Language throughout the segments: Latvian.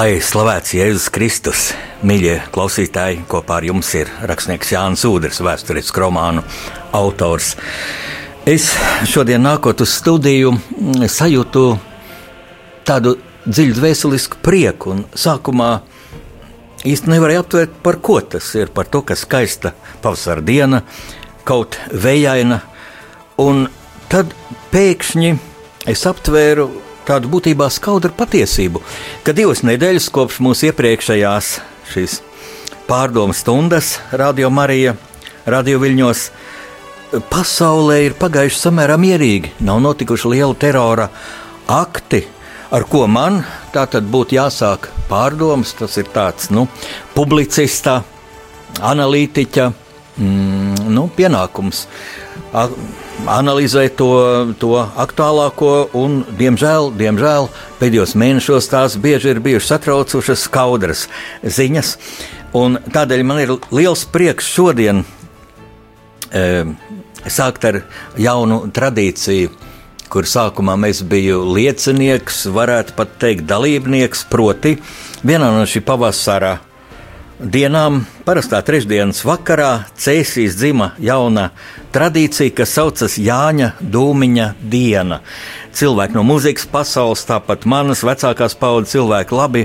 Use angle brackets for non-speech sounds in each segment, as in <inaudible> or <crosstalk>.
Lai slavēts Jēzus Kristus, mīļie klausītāji, kopā ar jums ir rakstnieks Jānis Udrs, vēstures romānu autors. Es šodien nākot uz studiju, sajūtu tādu dziļu dvēselisku prieku, un sākumā īsti nevarēju aptvert, par ko tas ir. Par to, ka skaista pavasara diena, kaut vējaina, un tad pēkšņi es aptvēru tādu būtībā skaudru patiesību, ka divas nedēļas kopš mūsu iepriekšējās šīs pārdomu stundas, Radio Marija, Radio Viļņos, pasaulē ir pagājuši samērā mierīgi. Nav notikuši liela terora akti, ar ko man tā tad būtu jāsāk pārdomas. Tas ir tāds nu, publicista, analītiķa mm, nu, pienākums analizēt to, to aktuālāko, un, diemžēl, diemžēl pēdējos mēnešos tās bieži ir bijušas satraucošas, skaudras ziņas. Tādēļ man ir liels prieks šodien e, sākt ar jaunu tradīciju, kur sākumā mēs bijām liecinieks, varētu pat teikt, dalībnieks, proti, vienā no šī pavasara dienām, parastā trešdienas vakarā, Cēsīs dzima jauna tradīcija, kas saucas Jāņa Dūmiņa diena. Cilvēki no mūzikas pasaules, tāpat manas vecākās paudzes cilvēki labi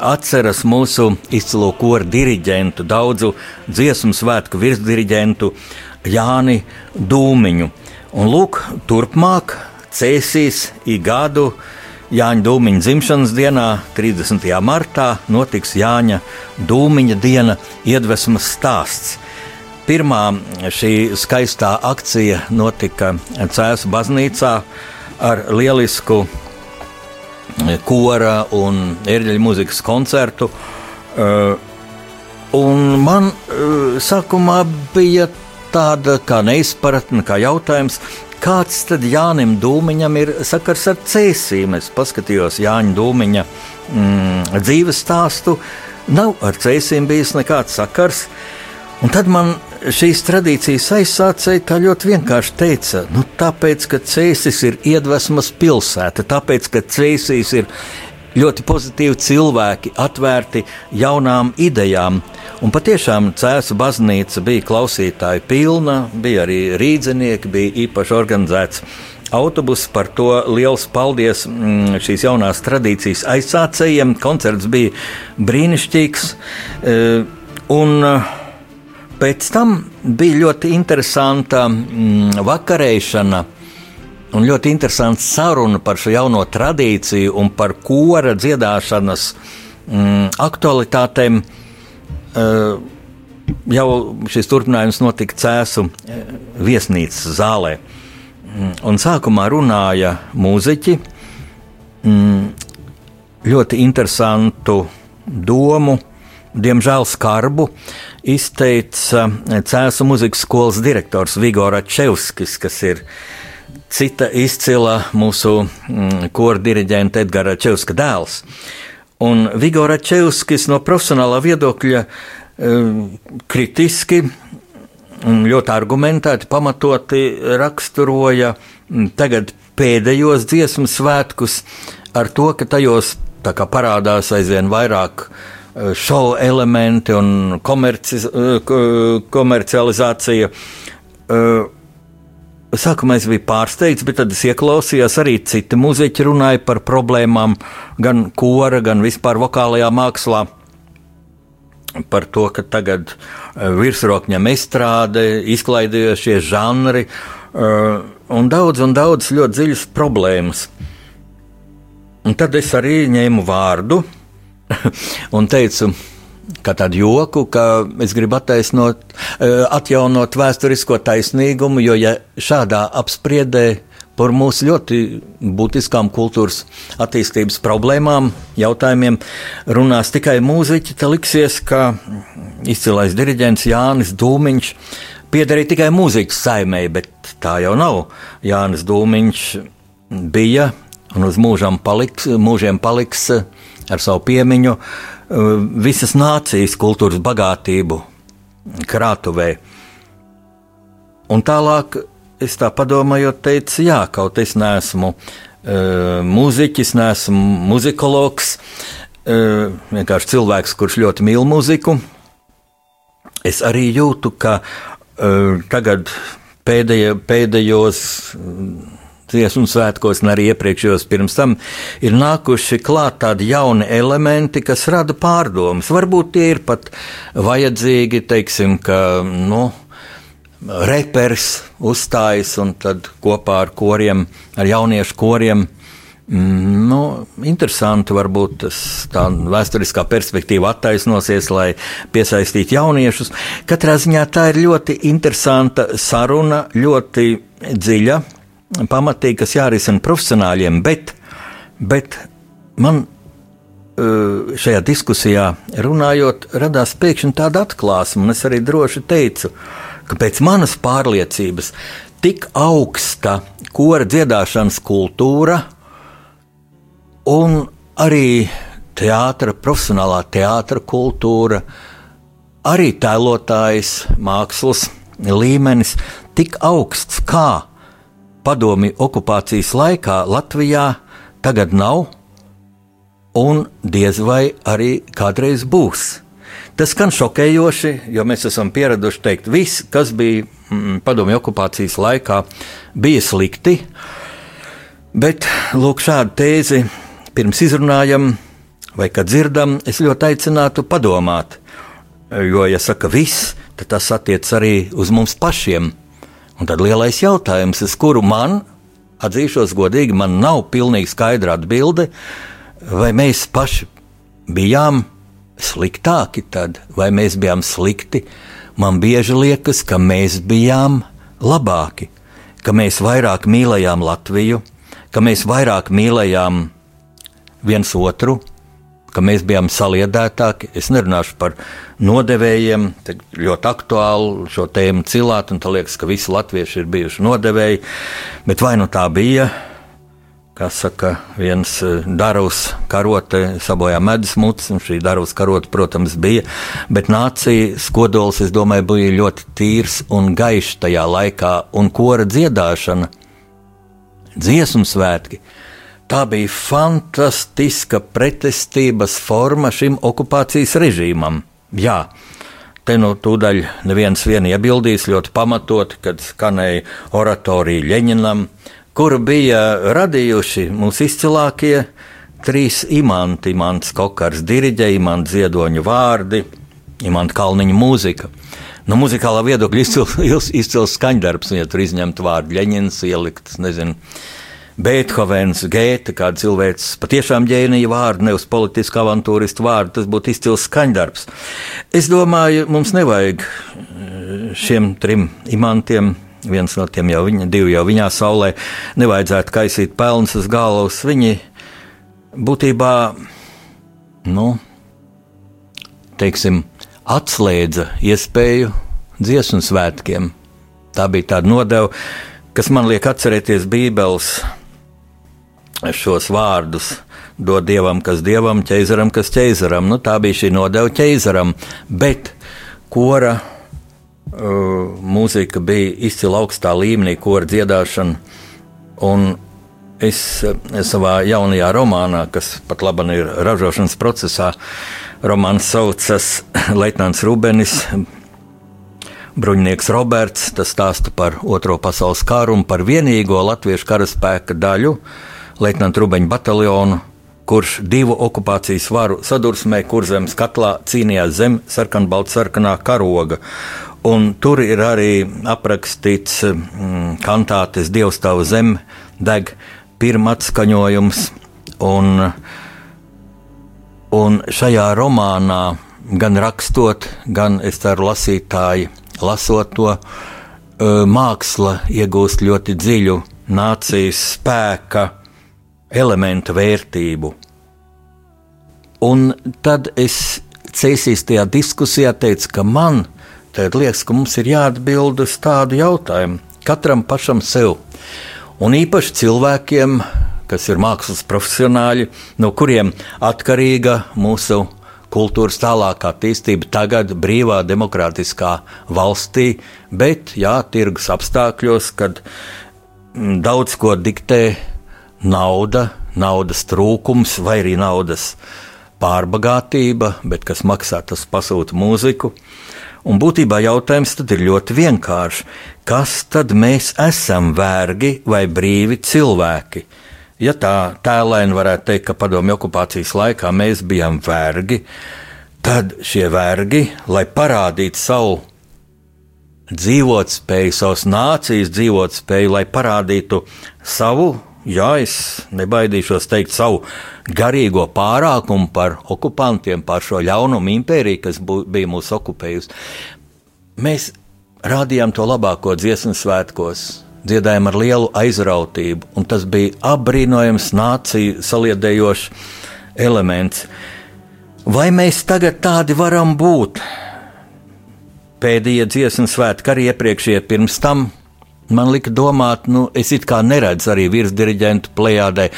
atceras mūsu izcilo koru diriģentu, daudzu dziesmu svētku virsdiriģentu Jāni Dūmiņu. Un lūk, turpmāk Cēsīs ik gadu Jāņa Dūmiņa dzimšanas dienā, 30. martā, notiks Jāņa Dūmiņa diena iedvesmas stāsts. Pirmā šī skaistā akcija notika Cēlā baznīcā ar lielisku kora un ērģeļu mūzikas koncertu. Uh, un man uh, sākumā bija tāda kā neizpratne, kā jautājums, Kāds tad Jānim Dūmiņam ir sakars ar cēsīm? Es paskatījos Jāņa Dūmiņa mm, dzīves stāstu. Nav ar cēsīm bijis nekāds sakars. Un tad man šīs tradīcijas aizsācēji tā ļoti vienkārši teica, nu, tāpēc, ka cēsis ir iedvesmas pilsēta, tāpēc, ka cēsīs ir ļoti pozitīvi cilvēki, atvērti jaunām idejām. Un patiešām Cēlā baznīca bija klausītāju pilna, bija arī rīznieki, bija īpaši organizēts autobuss. Par to liels paldies mm, šīs jaunās tradīcijas aizsācējiem. Koncerts bija brīnišķīgs. E, un e, pēc tam bija ļoti interesanta mm, vakarēšana Un ļoti interesants saruna par šo jauno tradīciju un par kora dziedāšanas mm, aktualitātēm. Uh, jau šis turpinājums notika Cēzu eh, viesnīcas zālē. Mm, un sākumā runāja mūziķi. Mm, ļoti interesantu domu, diemžēl skarbu, izteica Cēzu muzikas skolas direktors Vigors Čevskis, kas ir uh, cita izcila mūsu mm, kora diriģenta Edgara Čevska dēls. Un Vigora Čevskis no profesionālā viedokļa mm, kritiski un ļoti argumentēti, pamatoti raksturoja mm, tagad pēdējos dziesmu svētkus ar to, ka tajos parādās aizvien vairāk šovu elementi un komerci, komercializācija. Sākumā es biju pārsteigts, bet tad es ieklausījos arī citi muzeķi runāja par problēmām gan kora, gan vispār vokālajā mākslā. Par to, ka tagad e, virsrokņam estrāde, izklaidējošie žanri e, un daudz un daudz ļoti dziļas problēmas. Un tad es arī ņēmu vārdu <laughs> un teicu, kā tādu joku, ka es gribu attaisnot, eh, atjaunot vēsturisko taisnīgumu, jo ja šādā apspriedē par mūsu ļoti būtiskām kultūras attīstības problēmām, jautājumiem runās tikai mūziķi, tad liksies, ka izcilais diriģents Jānis Dūmiņš piederēja tikai mūzikas saimē, bet tā jau nav. Jānis Dūmiņš bija un uz mūžiem paliks, mūžiem paliks ar savu piemiņu visas nācijas kultūras bagātību krātuvē. Un tālāk es tā padomāju, teicu, jā, kaut es neesmu uh, mūziķis, neesmu muzikologs, uh, vienkārši cilvēks, kurš ļoti mīl muziku. Es arī jūtu, ka uh, tagad pēdējo, pēdējos dziesmu svētkos, un arī iepriekšējos pirms tam, ir nākuši klāt tādi jauni elementi, kas rada pārdomas. Varbūt tie ir pat vajadzīgi, teiksim, ka, nu, reperis uzstājas un tad kopā ar koriem, ar jauniešu koriem. Mm, nu, interesanti, varbūt tā vēsturiskā perspektīva attaisnosies, lai piesaistītu jauniešus. Katrā ziņā tā ir ļoti interesanta saruna, ļoti dziļa, pamatīga, kas jārisina profesionāļiem, bet, bet man eh, šajā diskusijā runājot, radās pēkšņi tāda atklāsme, un es arī droši teicu, ka pēc manas pārliecības tik augsta kora dziedāšanas kultūra un arī teātra, profesionālā teātra kultūra, arī tēlotājs, mākslas līmenis tik augsts kā padomi okupācijas laikā Latvijā tagad nav, un diez vai arī kādreiz būs. Tas skan šokējoši, jo mēs esam pieraduši teikt, viss, kas bija mm, padomju okupācijas laikā, bija slikti. Bet lūk, šādu tēzi pirms izrunājam, vai kad dzirdam, es ļoti aicinātu padomāt. Jo, ja saka viss, tad tas attiecas arī uz mums pašiem. Un tad lielais jautājums, uz kuru man, atzīšos godīgi, man nav pilnīgi skaidra atbilde, vai mēs paši bijām sliktāki tad, vai mēs bijām slikti, man bieži liekas, ka mēs bijām labāki, ka mēs vairāk mīlējām Latviju, ka mēs vairāk mīlējām viens otru, ka mēs bijām saliedētāki. Es nerunāšu par nodevējiem, ļoti aktuālu šo tēmu cilāt, un tā liekas, ka visi latvieši ir bijuši nodevēji, bet vai nu tā bija? kā saka, viens eh, daravs karote sabojā medus mutis, un šī daravs karote, protams, bija, bet nācijas kodols, es domāju, bija ļoti tīrs un gaišs tajā laikā, un kora dziedāšana, dziesmu svētki. Tā bija fantastiska pretestības forma šim okupācijas režīmam. Jā, Te nu tūdaļ neviens vien iebildīs ļoti pamatoti, kad skanēja oratorija Ļeņinam, kuru bija radījuši mūsu izcilākie trīs imanti. Imants Kokars diriģē, imants Ziedoņu vārdi, imants Kalniņa mūzika. No muzikālā viedokļa izcils, <laughs> izcils skaņdarbs, ja tur izņemt vārdu Ļeņins, ielikt, nezinu, Beethovens, Gēta, kāda cilvēks patiešām ģēnija vārdu, nevis politisku avantūristu vārdu, tas būtu izcils skaņdarbs. Es domāju, mums nevajag šiem trim imantiem viens no tiem jau viņa, divi jau viņā saulē, nevajadzētu kaisīt pelnus uz galvas. Viņi būtībā, nu, teiksim, atslēdza iespēju dziesmu svētkiem. Tā bija tāda nodeva, kas man liek atcerēties Bībeles šos vārdus. Dod dievam, kas dievam, ķeizaram, kas ķeizaram. Nu, tā bija šī nodeva ķeizaram, bet kora Uh, mūzika bija izcila augstā līmenī, kora dziedāšana. Un es uh, savā jaunajā romānā, kas pat labi ir ražošanas procesā, romāns saucas <laughs> Leitnants Rūbenis. Bruņinieks Roberts, stāsta par Otro pasaules karu un par vienīgo latviešu karaspēka daļu, Leitnanta Rūbeņa bataljonu, kurš divu okupācijas varu sadursmē kurzemes katlā cīnījās zem sarkanbalta-sarkanā karoga. Un tur ir arī aprakstīts mm, kantātes Dievs tavu zem, deg pirmā atskaņojums. Un, un šajā romānā, gan rakstot, gan es ceru, lasītāji lasot to, māksla iegūst ļoti dziļu nācijas spēka elementu vērtību. Un tad es cēsīs tajā diskusijā teicu, ka man liekas, ka mums ir jāatbild uz tādu jautājumu katram pašam sev. Un īpaši cilvēkiem, kas ir mākslas profesionāļi, no kuriem atkarīga mūsu kultūras tālākā attīstība tagad brīvā, demokrātiskā valstī, bet jā, tirgus apstākļos, kad daudz ko diktē nauda, naudas trūkums vai arī naudas pārbagātība, bet kas maksā, tas pasūta mūziku. Un būtībā jautājums tad ir ļoti vienkāršs. Kas tad mēs esam, vergi vai brīvi cilvēki? Ja tā tēlēni varētu teikt, ka padomju okupācijas laikā mēs bijām vergi, tad šie vergi, lai parādītu savu dzīvotspēju, savas nācijas dzīvotspēju, lai parādītu savu jā, es nebaidīšos teikt savu garīgo pārākumu par okupantiem, par šo ļaunumu impēriju, kas bū, bija mūs okupējusi. Mēs rādījām to labāko dziesmu svētkos, dziedājām ar lielu aizrautību, un tas bija apbrīnojams nāciju saliedējošs elements. Vai mēs tagad tādi varam būt? Pēdējie dziesmu svētki, arī iepriekšējie pirms tam man lika domāt, nu, es it kā neredzu arī virsdiriģentu plējādē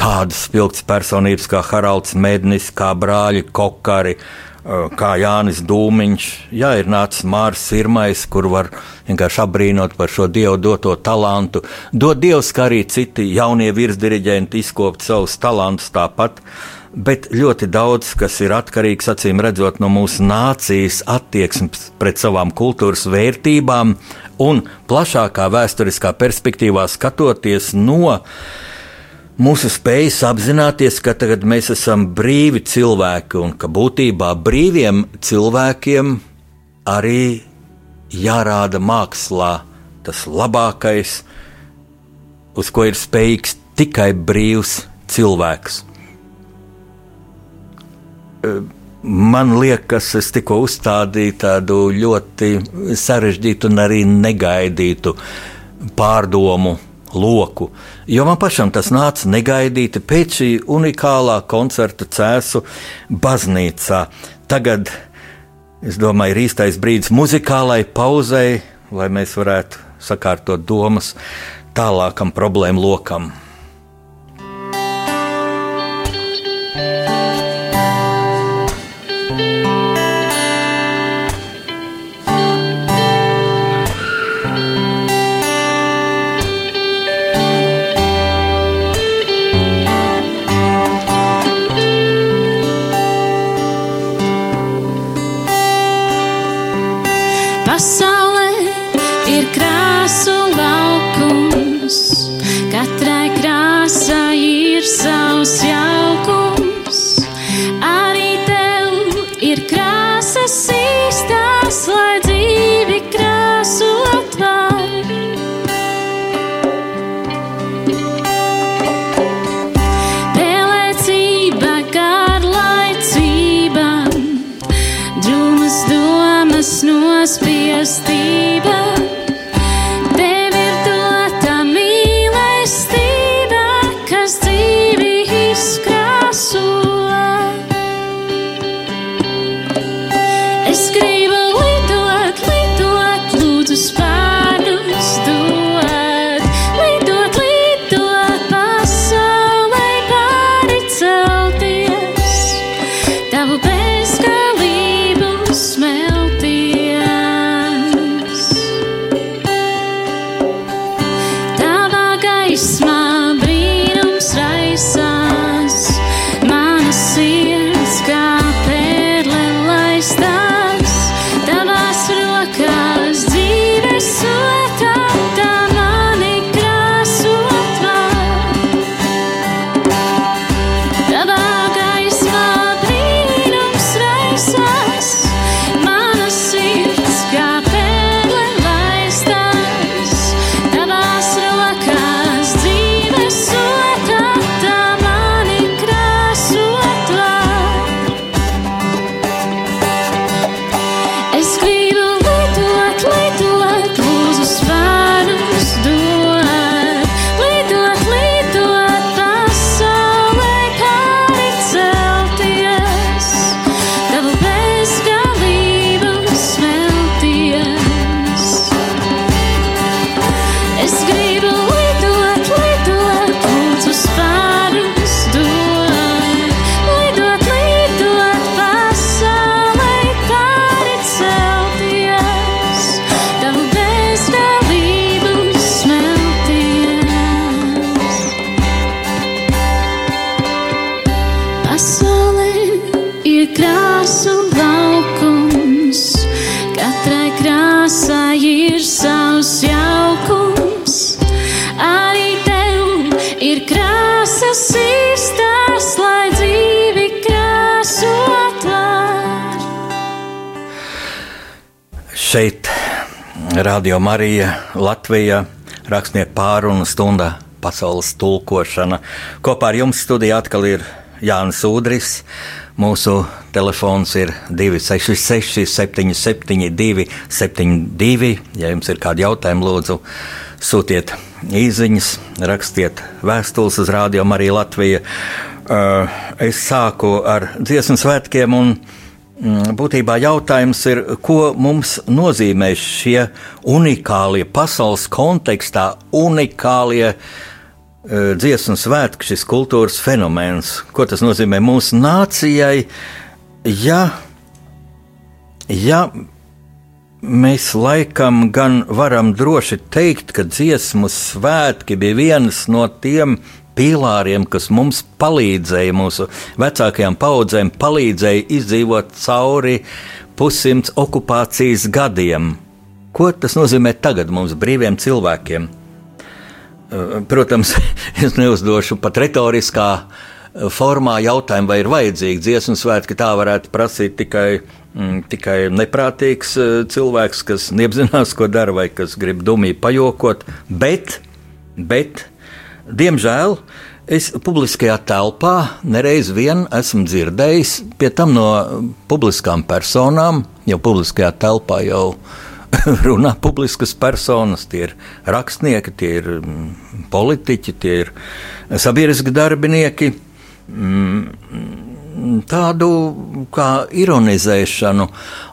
tādas spilgtas personības kā Haralds Mednis, kā brāļi Kokari. Kā Jānis Dūmiņš, jā, ir nācis Mārcis Sirmais, kur var vienkārši apbrīnot par šo dievu doto talantu. Dod dievs, kā arī citi jaunie virsdiriģenti izkopt savus talantus tāpat. Uh, bet ļoti daudz kas ir atkarīgs, acīm redzot, no mūsu nācijas attieksmes pret savām kultūras vērtībām un plašākā vēsturiskā perspektīvā skatoties no mūsu spējas apzināties, ka tagad mēs esam brīvi cilvēki un ka būtībā brīviem cilvēkiem arī jārāda mākslā tas labākais, uz ko ir spējīgs tikai brīvs cilvēks. Man liekas, es tikko uzstādīju tādu ļoti sarežģītu un arī negaidītu pārdomu loku. Jo man pašam tas nāca negaidīti pēc šī unikālā koncerta cēsu baznīcā. Tagad, es domāju, ir īstais brīdis muzikālai pauzei, lai mēs varētu sakārtot domas tālākam problēmu lokam. Radio Marija Latvija rakstnieku pārunu stundā pasaules tulkošana. Kopā ar jums studijā atkal ir Jānis Udris. Mūsu telefons ir 266, 772, 72. Ja jums ir kādi jautājumi, lūdzu, sūtiet īsiņas, rakstiet vēstules uz Rādio Mariju Latviju. Uh, es sāku ar dziesmu svētkiem, un mm, būtībā jautājums ir, ko mums nozīmē šie unikālie pasaules kontekstā, unikālie uh, dziesmu svētki, šis kultūras fenomens. Ko tas nozīmē mūsu nācijai? Ja, ja mēs laikam gan varam droši teikt, ka dziesmu svētki bija viens no tiem pīlāriem, kas mums palīdzēja, mūsu vecākajām paudzēm, palīdzēja izdzīvot cauri pussimts okupācijas gadiem. Ko tas nozīmē tagad mums, brīviem cilvēkiem? Protams, <laughs> es neuzdošu pat retoriskā formā jautājumu, vai ir vajadzīgi dziesmu svētki. Tā varētu prasīt tikai, mm, tikai neprātīgs cilvēks, kas neapzinās, ko dara, vai kas grib dumīgi pajokot. Bet, bet diemžēl, es publiskajā telpā nereiz vien esmu dzirdējis, pie tam no publiskām personām, jau publiskajā telpā jau <laughs> runā publiskas personas, tie ir rakstnieki, tie ir mm, politiķi, tie ir sabiedriski darbinieki. Tādu kā ironizēšanu.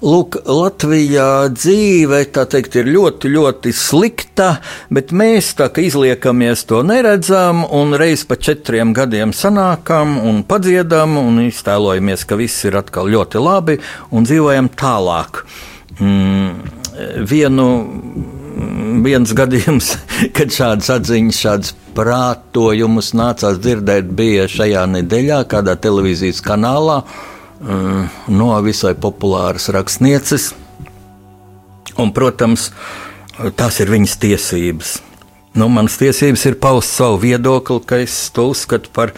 Lūk, Latvijā dzīve teikt, ir ļoti, ļoti slikta, bet mēs tā kā izliekamies to neredzam, un reiz pa četriem gadiem sanākam un padziedam, un iztēlojamies, ka viss ir atkal ļoti labi, un dzīvojam tālāk. Mm, vienu, viens gadījums, <laughs> kad šādas atziņas, šādas prātojumus nācās dzirdēt, bija šajā nedēļā kādā televīzijas kanālā mm, no visai populāras rakstnieces. Un, protams, tās ir viņas tiesības. Nu, manas tiesības ir paust savu viedokli, ka es to uzskatu par,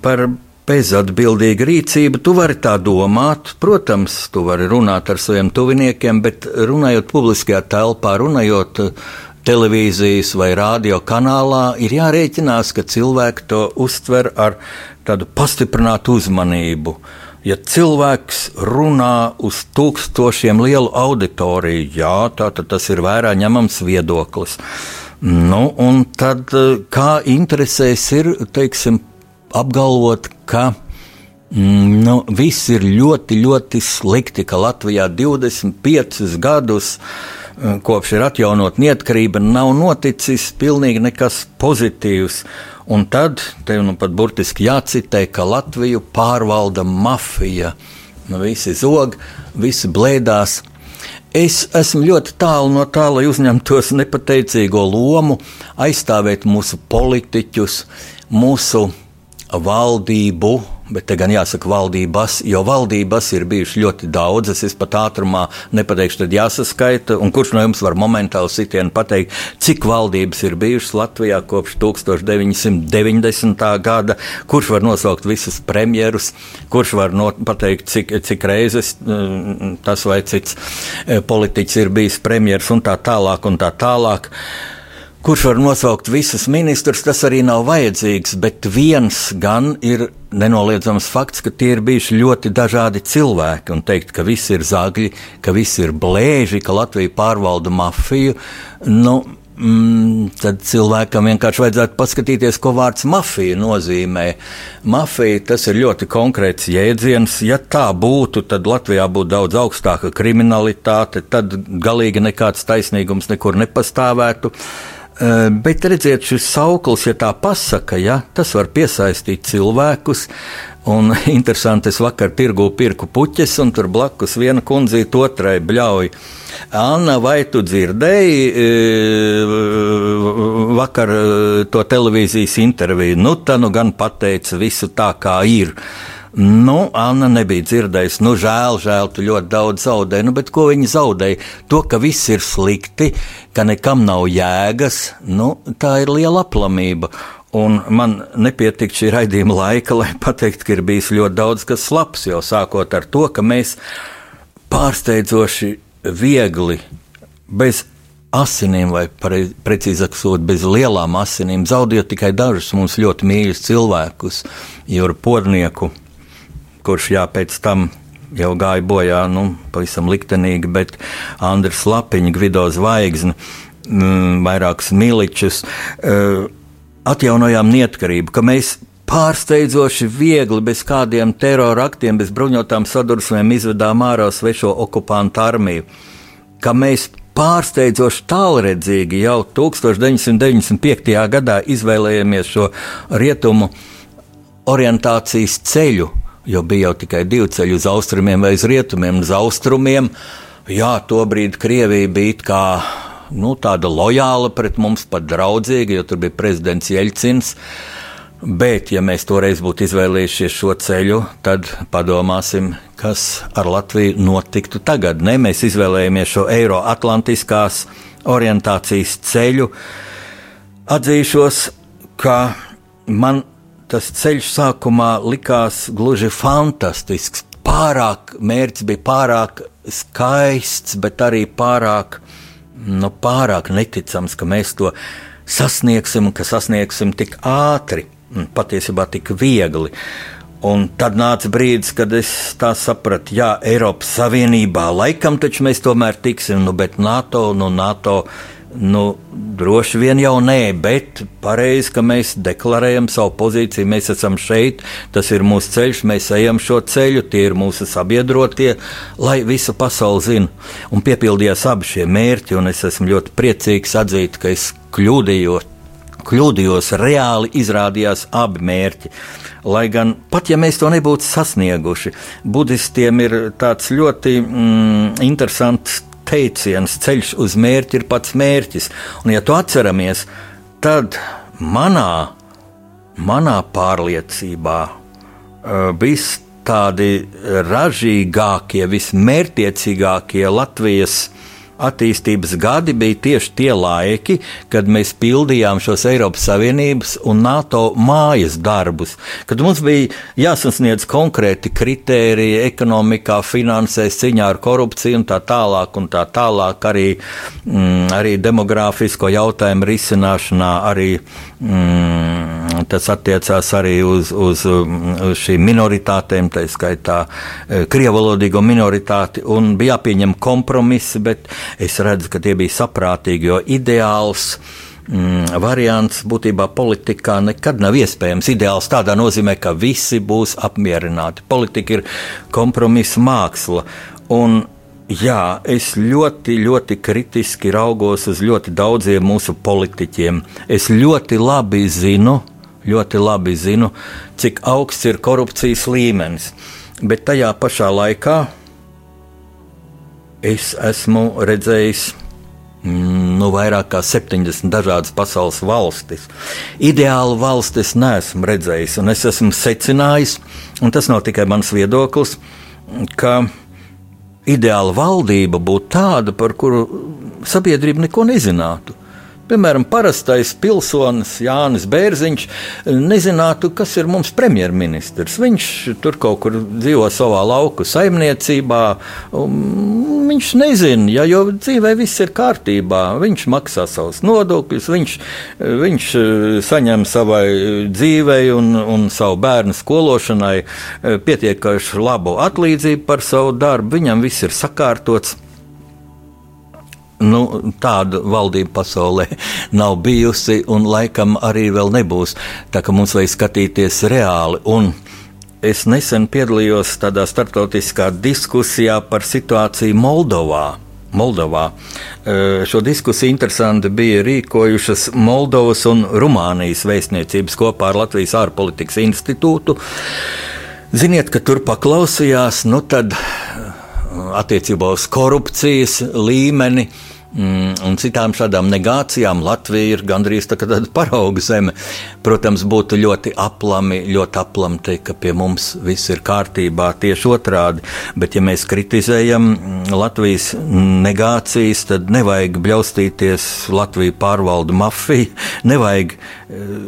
par bezatbildīga rīcība. Tu vari tā domāt, protams, tu vari runāt ar saviem tuviniekiem, bet runājot publiskajā telpā, runājot eh, televīzijas vai radio kanālā, ir jārēķinās, ka cilvēki to uztver ar tādu pastiprinātu uzmanību. Ja cilvēks runā uz tūkstošiem lielu auditoriju, jā, tā, tad tas ir vērā ņemams viedoklis. Nu, un tad eh, kā interesēs ir, teiksim, apgalvot, ka mm, nu, viss ir ļoti, ļoti slikti, ka Latvijā 25 gadus mm, kopš ir atjaunot neatkarība, nav noticis pilnīgi nekas pozitīvs. Un tad tev nu pat burtiski jācitē, ka Latviju pārvalda mafija. Nu, visi zog, visi blēdās. Es esmu ļoti tālu no tā, lai uzņemtos nepateicīgo lomu, aizstāvēt mūsu politiķus, mūsu valdību, bet te gan jāsaka valdības, jo valdības ir bijušas ļoti daudzas. Es pat ātrumā nepateikšu, tad jāsaskaita. Un kurš no jums var momentāli sitienu pateikt, cik valdības ir bijušas Latvijā kopš 1990. gada, kurš var nosaukt visus premjerus, kurš var no, pateikt, cik, cik reizes mm, tas vai cits eh, politiķis ir bijis premjeras un tā tālāk un tā tālāk. Kurš var nosaukt visus ministrus, tas arī nav vajadzīgs, bet viens gan ir nenoliedzams fakts, ka tie ir bijuši ļoti dažādi cilvēki. Un teikt, ka visi ir zagļi, ka visi ir blēži, ka Latvija pārvalda mafiju, nu, mm, tad cilvēkam vienkārši vajadzētu paskatīties, ko vārds mafija nozīmē. Mafija tas ir ļoti konkrēts jēdziens. Ja tā būtu, tad Latvijā būtu daudz augstāka kriminalitāte, tad galīgi nekāds taisnīgums nekur nepastāvētu. Bet redziet, šis sauklis, ja tā pasaka, ja, tas var piesaistīt cilvēkus. Un <laughs> interesanti, es vakar tirgu pirku puķes, un tur blakus viena kundzīte otrai bļauj. Anna, vai tu dzirdēji vakar to televīzijas interviju? Nu, tā nu gan pateica visu tā, kā ir. Nu, Anna nebija dzirdējusi, nu, žēl, žēl, tu ļoti daudz zaudēji. Nu, bet ko viņa zaudēja? To, ka viss ir slikti, ka nekam nav jēgas, nu, tā ir liela aplamība. Un man nepietika šī raidījuma laika, lai pateiktu, ka ir bijis ļoti daudz kas labs, jau sākot ar to, ka mēs pārsteidzoši viegli, bez asinīm, vai precīzāk sakot, bez lielām asinīm, zaudējot tikai dažus mums ļoti mīļus cilvēkus, Jūru Pornieku, kurš jā, pēc tam jau gāja bojā, nu, pavisam liktenīgi, bet Andris Lapiņš, Gvido Zvaigzne, mm, vairākus miličus, uh, atjaunojām neatkarību, ka mēs pārsteidzoši viegli, bez kādiem terora aktiem, bez bruņotām sadursmēm izvedām ārā svešo okupantu armiju, ka mēs pārsteidzoši tālredzīgi jau 1995. gadā izvēlējāmies šo rietumu orientācijas ceļu, jo bija jau tikai divi ceļi uz austrumiem vai uz rietumiem. Uz austrumiem, jā, tobrīd Krievija bija kā nu, tāda lojāla pret mums, pat draudzīga, jo tur bija prezidents Jeļcins. Bet, ja mēs toreiz būtu izvēlējušies šo ceļu, tad padomāsim, kas ar Latviju notiktu tagad. Ne, mēs izvēlējāmies šo Eiroatlantiskās orientācijas ceļu. Atzīšos, ka man tas ceļš sākumā likās gluži fantastisks. Pārāk mērķis bija pārāk skaists, bet arī pārāk, nu, pārāk neticams, ka mēs to sasniegsim un ka sasniegsim tik ātri patiesībā tik viegli. Un tad nāca brīdis, kad es tā sapratu, jā, Eiropas Savienībā laikam taču mēs tomēr tiksim, nu, bet NATO, nu, NATO. Nu, droši vien jau nē, bet pareizi, ka mēs deklarējam savu pozīciju. Mēs esam šeit, tas ir mūsu ceļš, mēs ejam šo ceļu, tie ir mūsu sabiedrotie, lai visa pasaule zina. Un piepildījās abi šie mērķi, un es esmu ļoti priecīgs atzīt, ka es kļūdījos kļūdījos, reāli izrādījās abi mērķi. Lai gan pat ja mēs to nebūtu sasnieguši, budistiem ir tāds ļoti mm, interesants teiciens, ceļš uz mērķi ir pats mērķis. Un, ja to atceramies, tad manā, manā pārliecībā viss tādi ražīgākie, vismērķiecīgākie Latvijas attīstības gadi bija tieši tie laiki, kad mēs pildījām šos Eiropas Savienības un NATO mājas darbus, kad mums bija jāsasniedz konkrēti kritēriji ekonomikā, finansēs, cīņā ar korupciju un tā tālāk, un tā tālāk arī, mm, arī demogrāfisko jautājumu risināšanā, arī mm, tas attiecās arī uz, uz, uz šīm minoritātēm, tā skaitā eh, krievalodīgo minoritāti, un bija jāpieņem kompromisi, bet es redzu, ka tie bija saprātīgi, jo ideāls mm, variants būtībā politikā nekad nav iespējams. Ideāls tādā nozīmē, ka visi būs apmierināti. Politika ir kompromisa māksla. Un, Jā, es ļoti, ļoti kritiski raugos uz ļoti daudziem mūsu politiķiem. Es ļoti labi zinu, ļoti labi zinu, cik augsts ir korupcijas līmenis. Bet tajā pašā laikā es esmu redzējis mm, nu, vairāk kā 70 dažādas pasaules valstis. Ideālu valsti es neesmu redzējis, un es esmu secinājis, un tas nav tikai mans viedoklis, ka ideāla valdība būtu tāda, par kuru sabiedrība neko nezinātu. Piemēram, parastais pilsonis Jānis Bērziņš nezinātu, kas ir mums premjerministrs. Viņš tur kaut kur dzīvo savā lauku saimniecībā. Viņš nezina, ja jau dzīvē viss ir kārtībā. Viņš maksā savus nodokļus, viņš, viņš eh, saņem savai dzīvei un, un savu bērnu skološanai eh, pietiekami labu atlīdzību par savu darbu. Viņam viss ir sakārtots. Nu, tāda valdība pasaulē <laughs> nav bijusi un laikam arī vēl nebūs. Tā kā mums vajag skatīties reāli. Un es nesen piedalījos tādā starptautiskā diskusijā par situāciju Moldovā. Moldovā. Šo diskusiju interesanti bija rīkojušas Moldovas un Rumānijas vēstniecības kopā ar Latvijas ārpolitikas institūtu. Ziniet, ka tur paklausījās, nu tad attiecībā uz korupcijas līmeni Mm, un citām šādām negācijām Latvija ir gandrīz tā tāda parauga zeme. Protams, būtu ļoti aplami, ļoti aplami teikt, ka pie mums viss ir kārtībā, tieši otrādi. Bet, ja mēs kritizējam mm, Latvijas negācijas, tad nevajag bļaustīties Latviju pārvaldu mafiju, <laughs> nevajag, eh,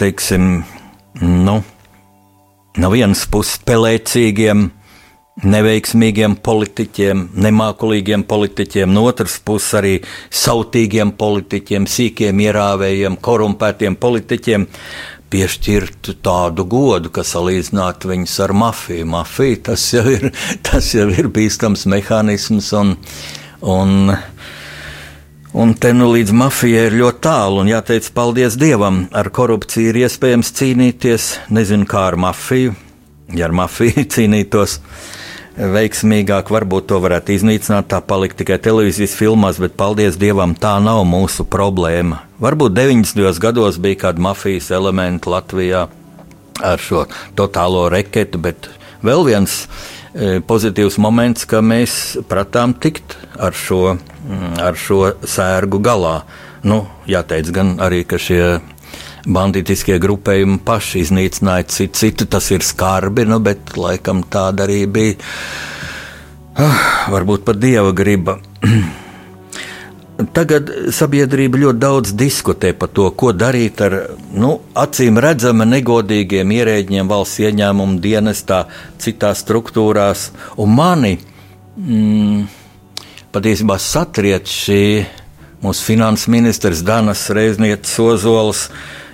teiksim, nu, no vienas puses pelēcīgiem neveiksmīgiem politiķiem, nemākulīgiem politiķiem, no otras puses arī sautīgiem politiķiem, sīkiem ierāvējiem, korumpētiem politiķiem piešķirt tādu godu, ka salīdzinātu viņus ar mafiju. Mafija tas jau ir, <laughs> tas jau ir bīstams mehānisms un, un Un te nu līdz mafijai ir ļoti tālu, un jāteic, paldies Dievam, ar korupciju ir iespējams cīnīties. Nezinu, kā ar mafiju, ja ar mafiju <laughs> cīnītos veiksmīgāk, varbūt to varētu iznīcināt, tā palikt tikai televīzijas filmās, bet paldies Dievam, tā nav mūsu problēma. Varbūt 90. gados bija kāda mafijas elementa Latvijā ar šo totālo reketu, bet vēl viens e, pozitīvs moments, ka mēs pratām tikt ar šo, mm, ar šo sērgu galā. Nu, jāteic gan arī, ka šie banditiskie grupējumi paši iznīcināja citu, citu tas ir skarbi, nu, bet laikam tāda arī bija. Ah, varbūt pat dieva griba. <clears throat> Tagad sabiedrība ļoti daudz diskutē par to, ko darīt ar nu, acīm redzama negodīgiem ierēģiem valsts ieņēmumu dienestā, citās struktūrās. Un mani mm, patiesībā satriec šī mūsu finanses ministrs Danas Reiznietes Ozols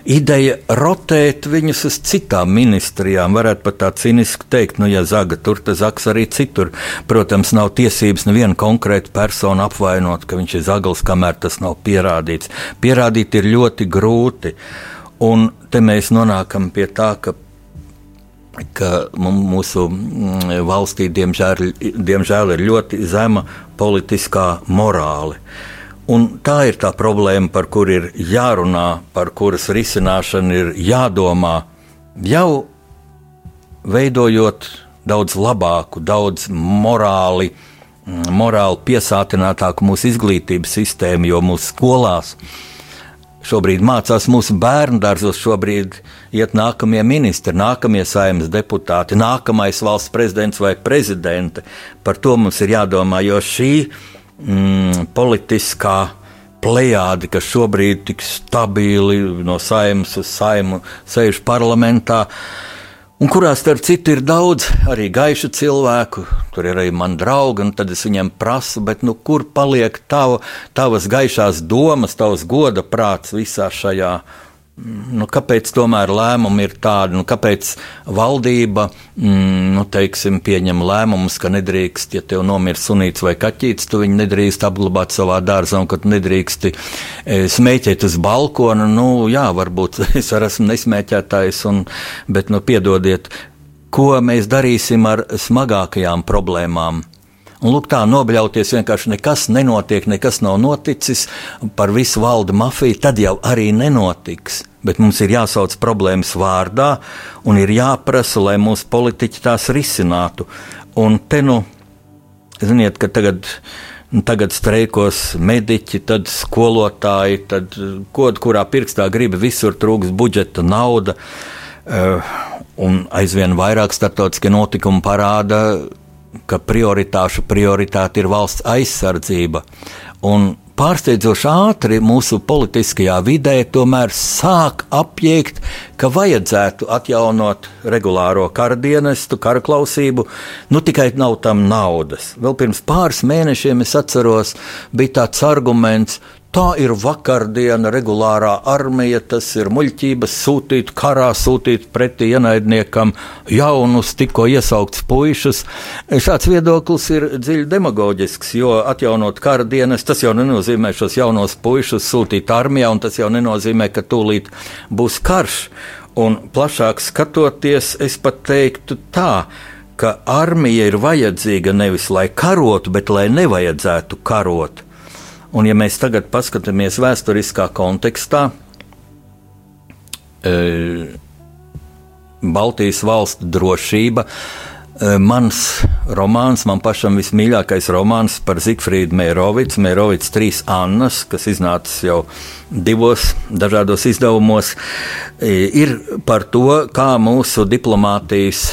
ideja rotēt viņus uz citām ministrijām. Varētu pat tā ciniski teikt, nu, ja zaga tur, tad zags arī citur. Protams, nav tiesības nevienu konkrētu personu apvainot, ka viņš ir zagls, kamēr tas nav pierādīts. Pierādīt ir ļoti grūti. Un te mēs nonākam pie tā, ka ka mūsu mm, valstī, diemžēl, diemžēl ir ļoti zema politiskā morāla. Un tā ir tā problēma, par kuru ir jārunā, par kuras risināšanu ir jādomā. Jau veidojot daudz labāku, daudz morāli, morāli piesātinātāku mūsu izglītības sistēmu, jo mūsu skolās šobrīd mācās mūsu bērnu dārzos, šobrīd iet nākamie ministri, nākamie saimnes deputāti, nākamais valsts prezidents vai prezidente. Par to mums ir jādomā, jo šī ir mm, politiskā plējādi, kas šobrīd tik stabili no saimnes uz saimu sēž parlamentā. Un kurā starp citu ir daudz arī gaišu cilvēku, tur ir arī mani draugi, un tad es viņiem prasu, nu, kur paliek tava, tavas gaišās domas, tavs goda prāts visā šajā Nu, kāpēc tomēr lēmumi ir tādi? Nu, kāpēc valdība mm, nu, teiksim, pieņem lēmumus, ka nedrīkst, ja tev nomira sunīts vai kaķītis, tu viņu nedrīkst apglabāt savā dārzā, un ka tu nedrīkst e, smēķēt uz balkona? Nu, jā, varbūt <laughs> es arī esmu nesmēķētājs, un, bet nu, piedodiet, ko mēs darīsim ar smagākajām problēmām? Un lūk, tā nobļauties vienkārši nekas nenotiek, nekas nav noticis, par visu valda mafija, tad jau arī nenotiks. Bet mums ir jāsauc problēmas vārdā un ir jāprasa, lai mūsu politiķi tās risinātu. Un te nu, ziniet, ka tagad. Tagad streikos mediķi, tad skolotāji, tad kaut kurā pirkstā grib visur trūks budžeta nauda. Uh, un aizvien vairāk starptautiskie notikumi parāda, ka prioritāšu prioritāte ir valsts aizsardzība. Un pārsteidzoši ātri mūsu politiskajā vidē tomēr sāk apjēgt, ka vajadzētu atjaunot regulāro kara dienestu, kara klausību, nu tikai nav tam naudas. Vēl pirms pāris mēnešiem es atceros, bija tāds arguments, Tā ir vakardiena, regulārā armija, tas ir muļķības sūtīt karā, sūtīt pretī ienaidniekam jaunus, tikko iesauktus puišus. Šāds viedoklis ir dziļi demagoģisks, jo atjaunot kara dienas, tas jau nenozīmē šos jaunos puišus sūtīt armijā, un tas jau nenozīmē, ka tūlīt būs karš. Un plašāk skatoties, es pat teiktu tā, ka armija ir vajadzīga nevis lai karotu, bet lai nevajadzētu karot. Un, ja mēs tagad paskatāmies vēsturiskā kontekstā, e, Baltijas valstu drošība Mans romāns, man pašam vismīļākais romāns par Zifrīdu Mērovicu, Mērovicu trīs Annas, kas iznācis jau divos dažādos izdevumos, ir par to, kā mūsu diplomātijas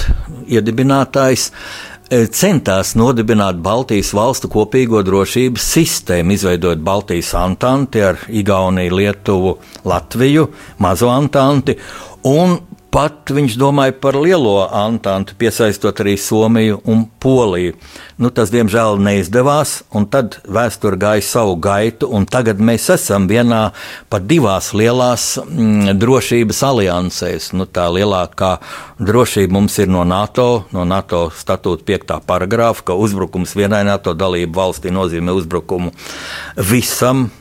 iedibinātājs centās nodibināt Baltijas valstu kopīgo drošības sistēmu, izveidot Baltijas antanti ar Igauniju, Lietuvu, Latviju, Mazo antanti. Un Pat viņš domāja par lielo antantu, piesaistot arī Somiju un Poliju. Nu, tas, diemžēl, neizdevās, un tad vēsture gāja savu gaitu, un tagad mēs esam vienā pat divās lielās mm, drošības aliansēs. Nu, tā lielākā drošība mums ir no NATO, no NATO statūta 5. paragrāfa, ka uzbrukums vienai NATO dalību valstī nozīmē uzbrukumu visam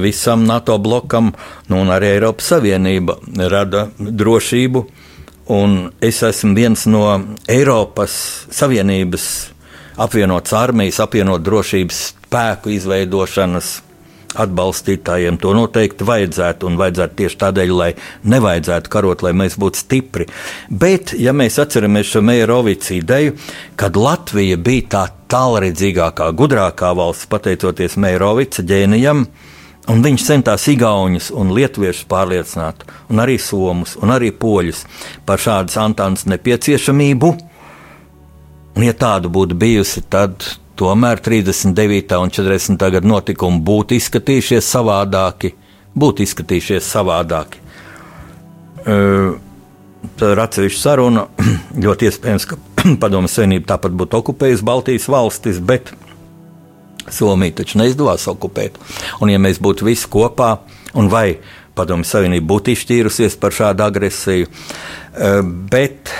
visam NATO blokam, nu, un arī Eiropas Savienība rada drošību. Un es esmu viens no Eiropas Savienības apvienotas armijas, apvienot drošības spēku izveidošanas atbalstītājiem. To noteikti vajadzētu, un vajadzētu tieši tādēļ, lai nevajadzētu karot, lai mēs būtu stipri. Bet, ja mēs atceramies šo Meijerovicu ideju, kad Latvija bija tā tālredzīgākā, gudrākā valsts, pateicoties Meijerovica ģēnijam, Un viņš centās Igaunus un Lietuviešus pārliecināt, un arī Somus, un arī Poļus par šādas antānas nepieciešamību. Un, ja tāda būtu bijusi, tad tomēr 39. un 40. gada notikumi būtu izskatījušies savādāki. Būtu izskatījušies savādāki. Tā ir atsevišķa saruna. <clears throat> ļoti iespējams, ka <clears throat> Padomju Savienība tāpat būtu okupējusi Baltijas valstis, bet Somiju taču neizdevās okupēt. Un, ja mēs būtu visi kopā, un vai Padomju Savienība būtu izšķīrusies par šādu agresiju, eh, bet,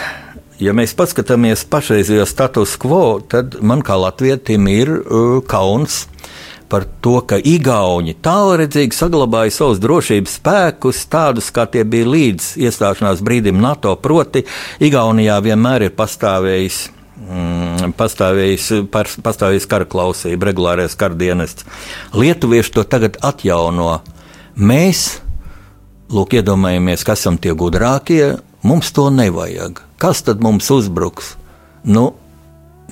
ja mēs paskatāmies pašreizējo status quo, tad man kā latvietim ir uh, kauns par to, ka Igauni tālredzīgi saglabāja savus drošības spēkus, tādus kā tie bija līdz iestāšanās brīdim NATO. Proti, Igaunijā vienmēr ir pastāvējis mm, pastāvējis, kara klausība, regulārais kara dienests. Lietuvieši to tagad atjauno. Mēs, lūk, iedomājamies, kas esam tie gudrākie, mums to nevajag. Kas tad mums uzbruks? Nu,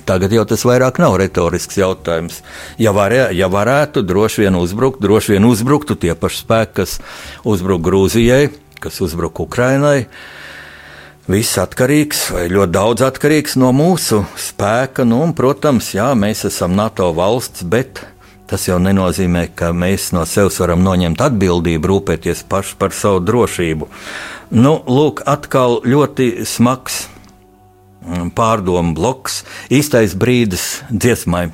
Tagad jau tas vairāk nav retorisks jautājums. Ja, varē, ja varētu, droši vien uzbrukt, droši vien uzbruktu tie paši spēki, kas uzbruk Grūzijai, kas uzbruk Ukrainai. Uh, viss atkarīgs vai ļoti daudz atkarīgs no mūsu spēka. Nu, un, protams, jā, mēs esam NATO valsts, bet tas jau nenozīmē, ka mēs no sevis varam noņemt atbildību, rūpēties paši par savu drošību. Nu, lūk, atkal ļoti smags mm, pārdomu bloks, īstais brīdis dziesmai.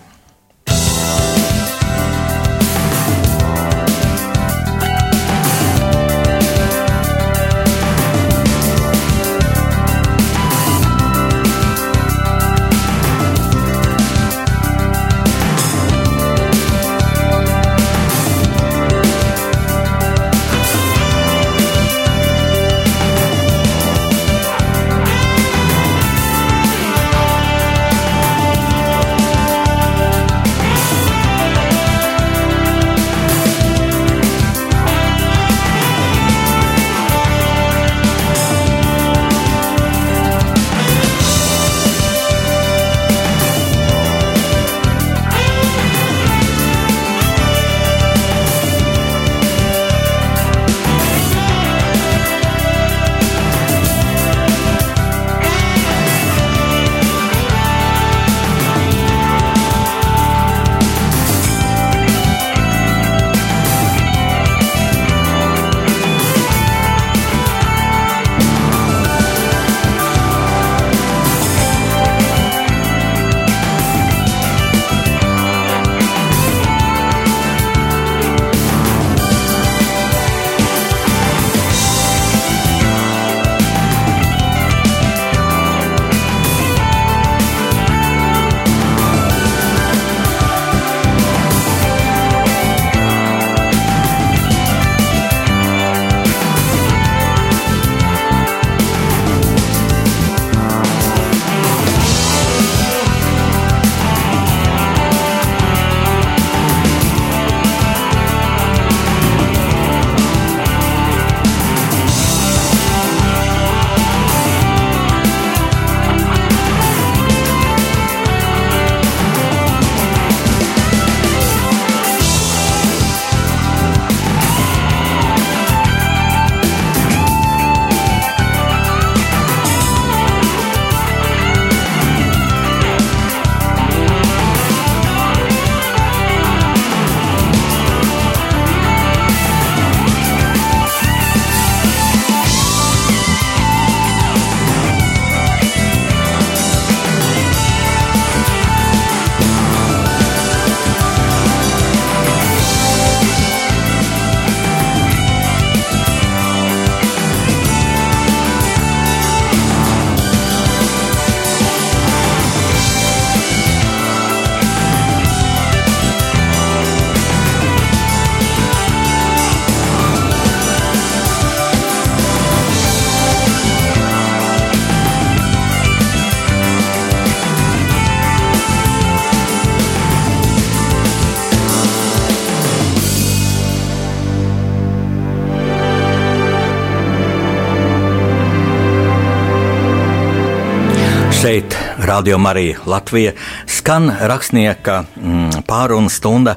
Radio Marija Latvija skan rakstnieka mm, pārunu stunda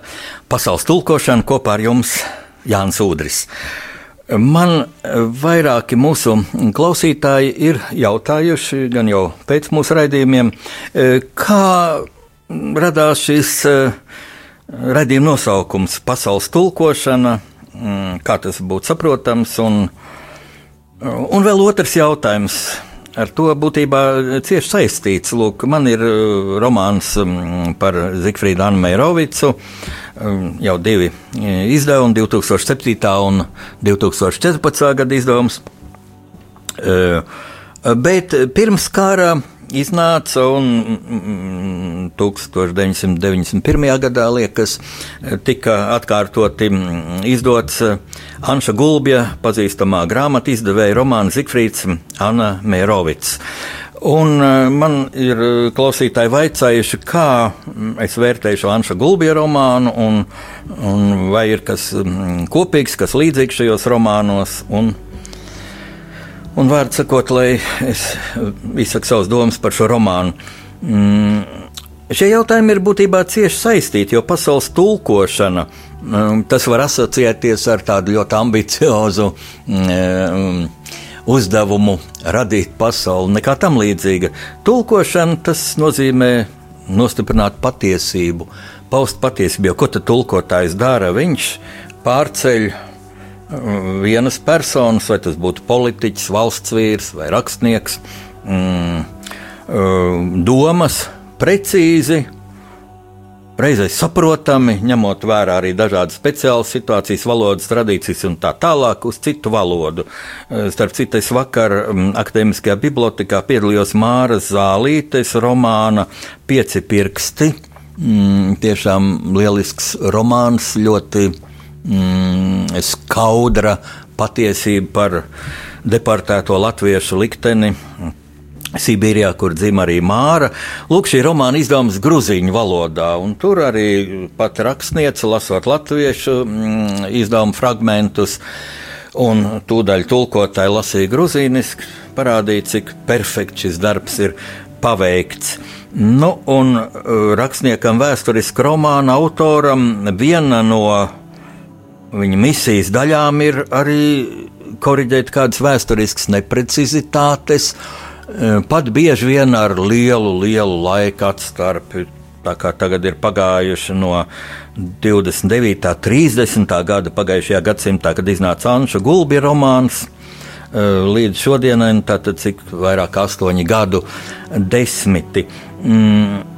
pasaules tulkošana kopā ar jums Jānis Udris. Man vairāki mūsu klausītāji ir jautājuši, gan jau pēc mūsu raidījumiem, kā radās šis raidījuma nosaukums - pasaules tulkošana, mm, kā tas būtu saprotams, un, un vēl otrs jautājums ar to būtībā cieši saistīts. Lūk, man ir uh, romāns um, par Zifrīdu Annu Meirovicu, um, jau divi uh, izdevumi, 2007. un 2014. gada izdevums. Uh, bet pirms kara iznāca un 1991. Mm, gadā, liekas, tika atkārtoti mm, izdots eh, Anša Gulbja pazīstamā grāmatu izdevēja romāna Zikfrīds Anna Mērovics. Un eh, man ir eh, klausītāji vaicājuši, kā mm, es vērtēju šo Anša Gulbja romānu, un, un vai ir kas kopīgs, kas līdzīgs šajos romānos. Un, Un vārdu sakot, lai es izsaku savas domas par šo romānu. Mm, šie jautājumi ir būtībā cieši saistīti, jo pasaules tulkošana mm, tas var asociēties ar tādu ļoti ambiciozu. Mm, uzdevumu radīt pasauli, nekā tam līdzīga. Tulkošana tas nozīmē nostiprināt patiesību, paust patiesību. Jo ko tad tulkotājs dara? Viņš pārceļ vienas personas, vai tas būtu politiķis, valsts vīrs vai rakstnieks, mm, uh, domas precīzi. Reizē saprotami, ņemot vērā arī dažādas speciālas situācijas, valodas tradīcijas un tā tālāk, uz citu valodu. Uh, starp citu, es vakar mm, akadēmiskajā bibliotekā piedalījos Māras Zālītes romāna Pieci pirksti. Mm, tiešām lielisks romāns, ļoti mm, skaudra patiesība par deportēto latviešu likteni. Sibīrijā, kur dzimta arī Māra. Lūk, šī romāna izdevums grūzīņu valodā, un tur arī pat rakstniece, lasot latviešu mm, izdevumu fragmentus, un tūdaļ tulkotāji lasīja grūzīniski, parādīja, cik perfekts šis darbs ir paveikts. Nu, un uh, rakstniekam, vēsturisku romāna autoram, viena no Viņa misijas daļām ir arī korrigēt kādas vēsturiskas neprecizitātes, eh, pat bieži vien ar lielu, lielu laika atstarpi. Tā kā tagad ir pagājuši no 29. un 30. gada pagājušajā gadsimtā, kad iznāca Anša Gulbja romāns, eh, līdz šodienai, tātad cik vairāk astoņi gadu desmiti. Mm,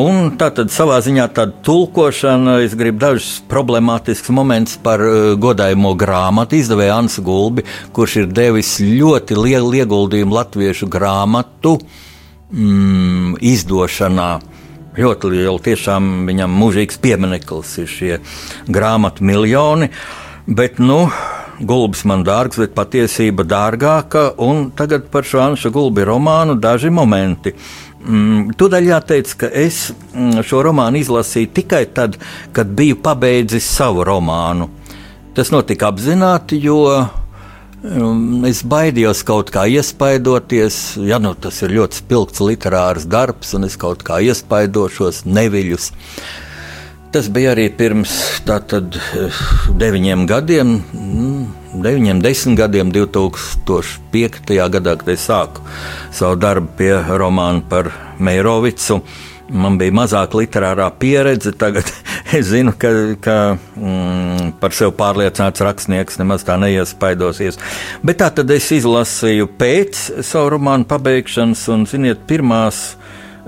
Un tā tad savā ziņā tāda tulkošana, es gribu dažus problemātiskus momentus par uh, godājumu grāmatu izdevēju Ansu Gulbi, kurš ir devis ļoti lielu ieguldījumu latviešu grāmatu mm, izdošanā. Ļoti liela, tiešām viņam mūžīgs piemineklis ir šie grāmatu miljoni. Bet, nu, Gulbis man dārgs, bet patiesība dārgāka. Un tagad par šo Anša Gulbi romānu daži momenti. Mm, Tūdaļ jāteic, ka es mm, šo romānu izlasīju tikai tad, kad biju pabeidzis savu romānu. Tas notika apzināti, jo um, es baidījos kaut kā iespaidoties. Ja nu tas ir ļoti spilgts literārs darbs, un es kaut kā iespaidošos, neviļus. Tas bija arī pirms tātad, deviņiem gadiem. Mm, deviņiem, desmit gadiem, 2005. gadā, kad es sāku savu darbu pie romāna par Meirovicu. Man bija mazāka literārā pieredze. Tagad <laughs> es zinu, ka, ka mm, par sevi pārliecināts rakstnieks nemaz tā neiespaidosies. Bet tā tad es izlasīju pēc savu romānu pabeigšanas, un, ziniet, pirmās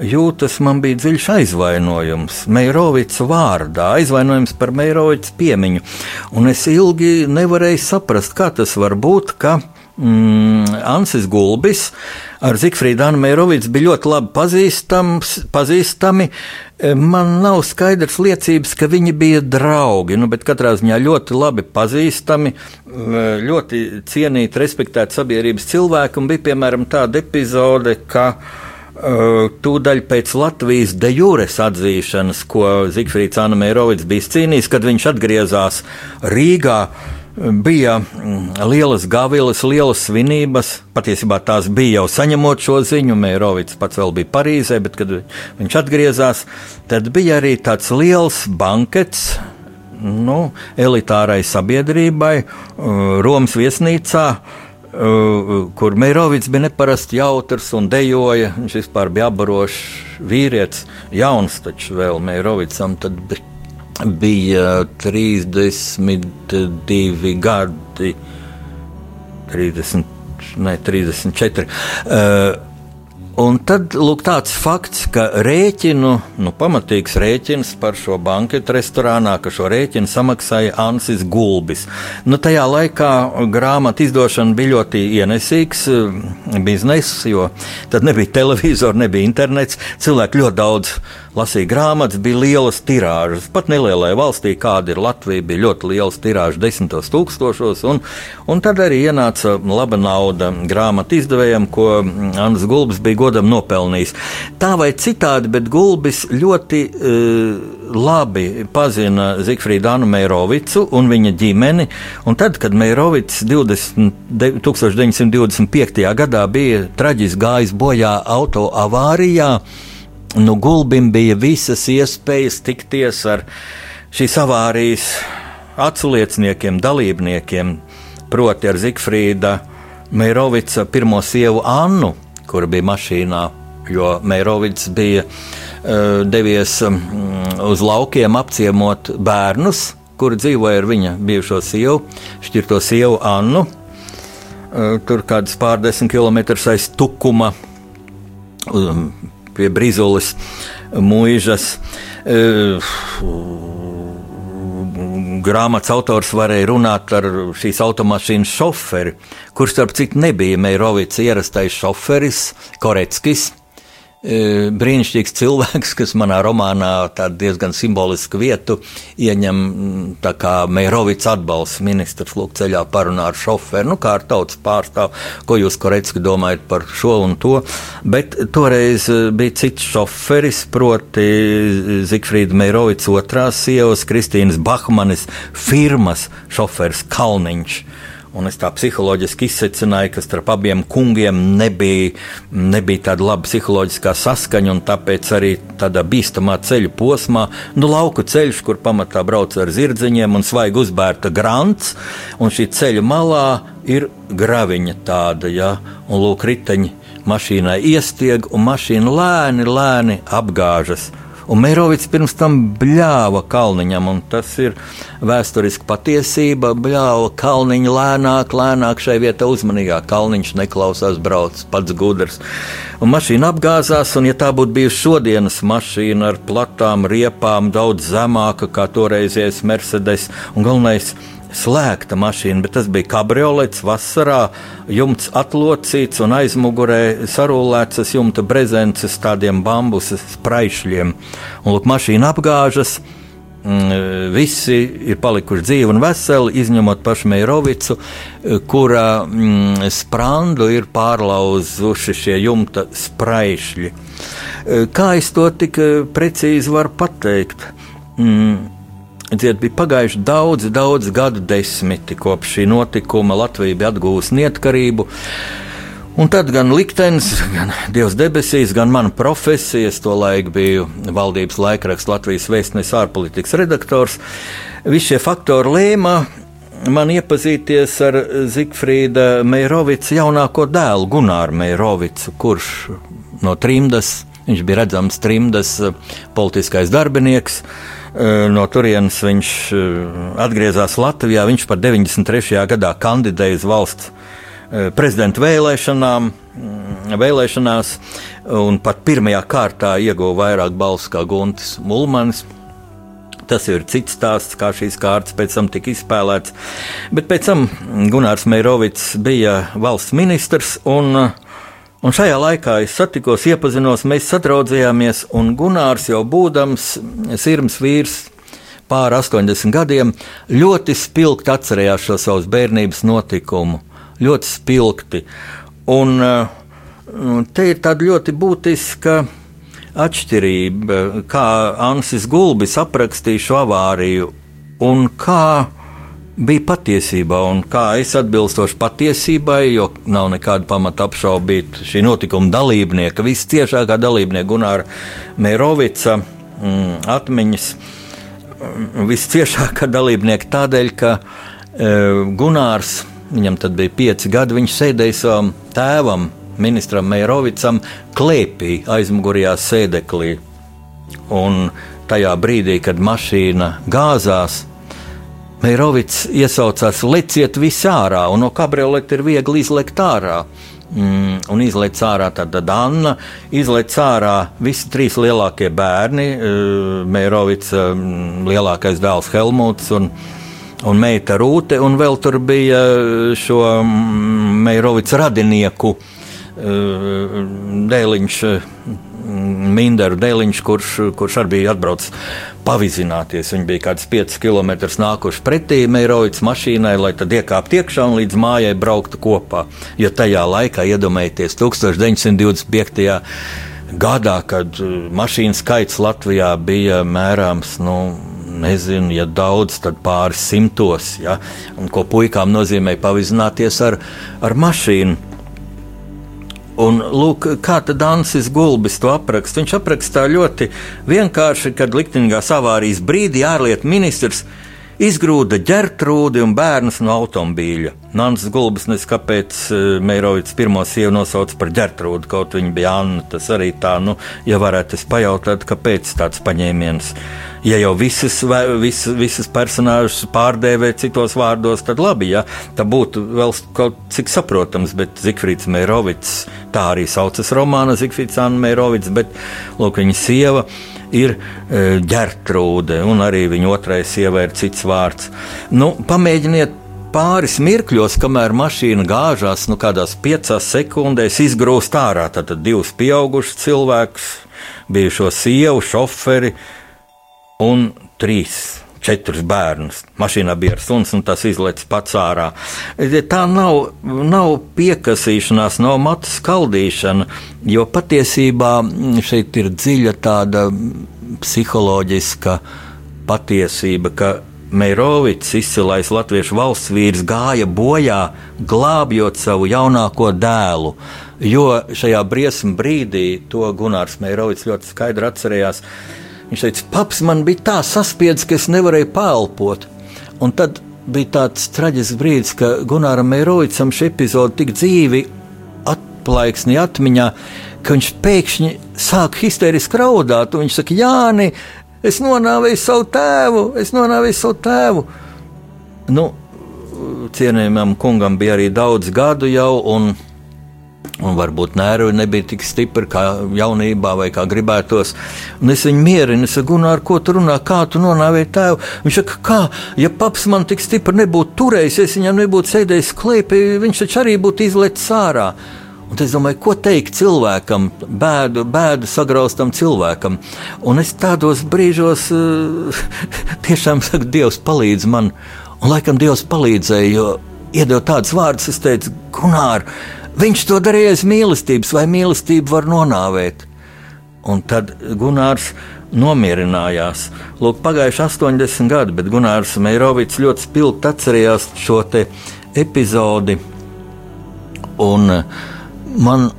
jūtas man bija dziļš aizvainojums Meirovica vārdā, aizvainojums par Meirovica piemiņu. Un es ilgi nevarēju saprast, kā tas var būt, ka mm, Ansis Gulbis ar Zikfrīdu Annu Meirovicu bija ļoti labi pazīstami. Man nav skaidrs liecības, ka viņi bija draugi, nu, bet katrā ziņā ļoti labi pazīstami, ļoti cienīti, respektēti sabiedrības cilvēki. Un bija piemēram tāda epizode, ka Eh, tūdaļ pēc Latvijas de jūres atzīšanas, ko Zifrits Anamērovics bija cīnījis, kad viņš atgriezās Rīgā. bija mm, lielas gavilas, lielas svinības. Patiesībā tās bija jau saņemot šo ziņu. Mērovics pats vēl bija Parīzē, bet kad viņš atgriezās, tad bija arī tāds liels bankets. Nu, elitārai sabiedrībai, uh, Romas viesnīcā, uh, kur Mērovics bija neparasti jautrs un dejoja. Viņš vispār bija apbarošs vīrietis, jauns taču vēl Mērovicam. Tad bija 32 gadi, 30, ne, 34. Uh, Un tad lūk, tāds fakts, ka rēķinu, nu, pamatīgs rēķins par šo banketu restorānā, ka šo rēķinu samaksāja Ansis Gulbis. Nu, tajā laikā grāmatu izdošana bija ļoti ienesīgs bizness, jo tad nebija televizora, nebija internets. Cilvēki ļoti daudz lasīja grāmatas, bija lielas tirāžas. Pat nelielai valstī, kāda ir Latvija, bija ļoti liels tirāžs, desmitos tūkstošos. Un, un tad arī ienāca laba nauda grāmatu izdevējiem, ko Anna Gulbis bija godam nopelnījis. Tā vai citādi, bet Gulbis ļoti uh, labi pazina Zifrīdu Anu Meirovicu un viņa ģimeni. Un tad, kad Meirovics 20, 1925. gadā bija traģiski gājis bojā auto avārijā, nu, Gulbim bija visas iespējas tikties ar šīs avārijas atslieciniekiem, dalībniekiem, proti ar Zifrīda Meirovica pirmo sievu Annu, kur bija mašīnā, jo Meirovics bija uh, devies um, uz laukiem apciemot bērnus, kuri dzīvoja ar viņa bijušo sievu, šķirto sievu Annu. Uh, tur kādas pārdesmit kilometrus aiz tukuma. Um, pie Brīzules mūžas. E, grāmatas autors varēja runāt ar šīs automašīnas šoferi, kurš, starp citu, nebija Meirovics ierastais šoferis Koreckis brīnišķīgs cilvēks, kas manā romānā diezgan simbolisku vietu ieņem mm, kā Meirovics atbalsts ministrs. Lūk, ceļā parunā ar šoferu, nu, kā ar tautas pārstāvu, ko jūs korekti domājat par šo un to. Bet toreiz e, bija cits šoferis, proti Zikfrīda Meirovics otrās sievas, Kristīnas Bahmanis, firmas šoferis Kalniņš. Un es tā psiholoģiski izsecināju, ka starp abiem kungiem nebija, nebija tāda laba psiholoģiskā saskaņa, un tāpēc arī tādā bīstamā ceļu posmā, nu, lauku ceļš, kur pamatā brauc ar zirdziņiem un svaigi uzbērta grants, un šī ceļa malā ir graviņa tāda, ja, un lūk, riteņi mašīnai iestieg, un mašīna lēni, lēni apgāžas Un Mērovics pirms tam bļāva Kalniņam, un tas ir vēsturiski patiesība. Bļāva Kalniņa lēnāk, lēnāk šai vietā uzmanīgāk. Kalniņš neklausās, brauc pats gudrs. Un mašīna apgāzās, un ja tā būtu bijusi šodienas mašīna ar platām riepām, daudz zemāka kā toreizies Mercedes, un galvenais slēgta mašīna, bet tas bija kabriolets vasarā, jumts atlocīts un aizmugurē sarūlēts jumta brezences tādiem bambusa spraišļiem. Un lūk, mašīna apgāžas. Mm, visi ir palikuši dzīvi un veseli, izņemot pašu Meirovicu, kura mm, sprandu ir pārlauzuši šie jumta spraišļi. Kā es to tik precīzi varu pateikt? Mm, Dziet, bija pagājuši daudzi, daudzi gadu desmiti kopš šī notikuma. Latvija bija atgūusi neatkarību. Un tad gan liktenis, gan Dievs debesīs, gan mana profesija, es to laiku biju valdības laikraksta Latvijas vēstnes ārpolitikas redaktors. Visi šie faktori lēma man iepazīties ar Zigfrīda Meirovica jaunāko dēlu, Gunāru Meirovicu, kurš no trimdas, viņš bija redzams trimdas politiskais darbinieks. No turienes viņš atgriezās Latvijā. Viņš par 93. gadā kandidēja uz valsts prezidenta vēlēšanām, vēlēšanās, un pat pirmajā kārtā ieguva vairāk balsu kā Guntis Mulmanis. Tas ir cits stāsts, kā šīs kārtas pēc tam tika izspēlētas. Bet pēc tam Gunārs Meirovics bija valsts ministrs, un uh, Un šajā laikā es satikos, iepazinos, mēs sadraudzējāmies, un Gunārs jau būdams sirds vīrs. Pār 80 gadiem ļoti spilgti atcerējās šo savus bērnības notikumu. Ļoti spilgti. Un uh, te ir tāda ļoti būtiska atšķirība, kā Ansis Gulbis aprakstīja šo avāriju un kā bija patiesībā, un kā es atbilstoši patiesībai, jo nav nekāda pamata apšaubīt šī notikuma dalībnieka, visciešākā dalībnieka Gunāra Mērovica mm, atmiņas, mm, visciešākā dalībnieka tādēļ, ka e, Gunārs, viņam tad bija pieci gadi, viņš sēdēja savam tēvam, ministram Mērovicam, klēpī aizmugurējā sēdeklī. Un tajā brīdī, kad mašīna gāzās, Meirovits iesaucās, leciet visi ārā, un no kabrioleta ir viegli izlekt ārā. Mm, un izlaiž ārā tāda Anna, izlaiž ārā visi trīs lielākie bērni, uh, Meirovits, um, lielākais dēls Helmuts un, un meita Rūte, un vēl tur bija šo mm, Meirovits radinieku dēliņš. Minderu dēliņš, kurš, kurš arī bija atbraucis pavizināties. Viņi bija kāds 5 km nākuši pretī Meirovics mašīnai, lai tad iekāptu iekšā un līdz mājai brauktu kopā. Jo tajā laikā, iedomājieties, 1925. gadā, kad uh, mašīnu skaits Latvijā bija mērāms, nu, nezinu, ja daudz, tad pāris simtos. Ja? Un ko puikām nozīmē pavizināties ar, ar mašīnu. Un, lūk, kā tad Ansis Gulbis to apraksta? Viņš apraksta ļoti vienkārši, kad liktenīgās avārijas brīdī ārlietu ministrs izgrūda ģērtrūdi un bērnus no automobīļa. Nāns Gulbis nezinu, kāpēc eh, Meirovits pirmo sievu nosauca par ģērtrūdu, kaut viņa bija Anna. Tas arī tā, nu, ja varētu es pajautāt, kāpēc tāds paņēmiens ja jau visas, visas, visas personāžas pārdēvē citos vārdos, tad labi, ja tā būtu vēl kaut cik saprotams, bet Zikfrīds Mērovits, tā arī saucas romāna Zikfrīds Anna Mērovits, bet lūk, viņa sieva ir e, ģertrūde, un arī viņa otrais sieva ir cits vārds. Nu, pamēģiniet pāris mirkļos, kamēr mašīna gāžās, nu, kādās piecās sekundēs izgrūst ārā. Tad divus pieaugušus cilvēkus, bijušo sievu, šoferi, un trīs četrus bērnus. Mašīnā bija ar suns, un tas izlaiž pats ārā. Tā nav, nav piekasīšanās, nav matu skaldīšana, jo patiesībā šeit ir dziļa tāda psiholoģiska patiesība, ka Meirovits, izcilais latviešu valsts vīrs, gāja bojā, glābjot savu jaunāko dēlu. Jo šajā briesmu brīdī to Gunārs Meirovits ļoti skaidri atcerējās Viņš teica, paps man bija tā saspiedzis, ka es nevarēju pāelpot. Un tad bija tāds traģisks brīdis, ka Gunāram Meirovicam šī epizode tik dzīvi atplaiksni atmiņā, ka viņš pēkšņi sāk histēriski raudāt. Viņš saka, Jāni, es nonāvēju savu tēvu, es nonāvēju savu tēvu. Nu, cienījamam kungam bija arī daudz gadu jau, un Un varbūt nervi nebija tik stipri kā jaunībā, vai kā gribētos. Un es viņu mierinu, es saku, ar ko tu runā, kā tu nonāvēji tēvu. Viņš saka, kā, ja paps man tik stipri nebūtu turējis, es viņam nebūtu sēdējis klēpī, viņš taču arī būtu izlecis ārā. Un es domāju, ko teikt cilvēkam, bēdu, bēdu sagraustam cilvēkam. Un es tādos brīžos <laughs> tiešām saku, Dievs palīdz man. Un laikam Dievs palīdzēja, jo iedod tādus vārdus, es teicu, Gunār, Viņš to darīja aiz mīlestības, vai mīlestību var nonāvēt. Un tad Gunārs nomierinājās. Lūk, pagājuši 80 gadi, bet Gunārs Meirovits ļoti spilgti atcerējās šo epizodi. Un man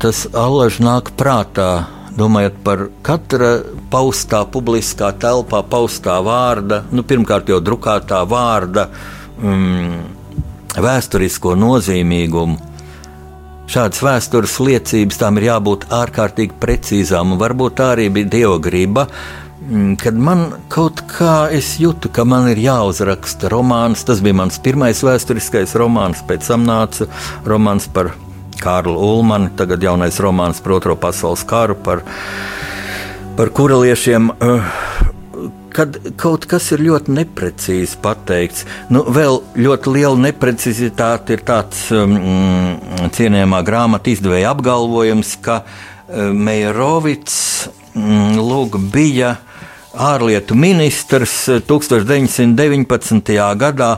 tas allaž nāk prātā, domājot par katra paustā, publiskā telpā paustā vārda, nu, pirmkārt jau drukātā vārda, mm, vēsturisko nozīmīgumu Šādas vēstures liecības tam ir jābūt ārkārtīgi precīzām, un varbūt tā arī bija dieva griba. Mm, kad man kaut kā es jūtu, ka man ir jāuzraksta romāns, tas bija mans pirmais vēsturiskais romāns, pēc tam nāca romāns par Kārlu Ulmanu, tagad jaunais romāns par Otro pasaules karu, par, par kureliešiem. Uh, kad kaut kas ir ļoti neprecīzi pateikts. Nu, vēl ļoti liela neprecizitāte ir tāds um, cienījamā grāmatu izdevēja apgalvojums, ka um, Meijerovits um, lūk, bija ārlietu ministrs 1919. gadā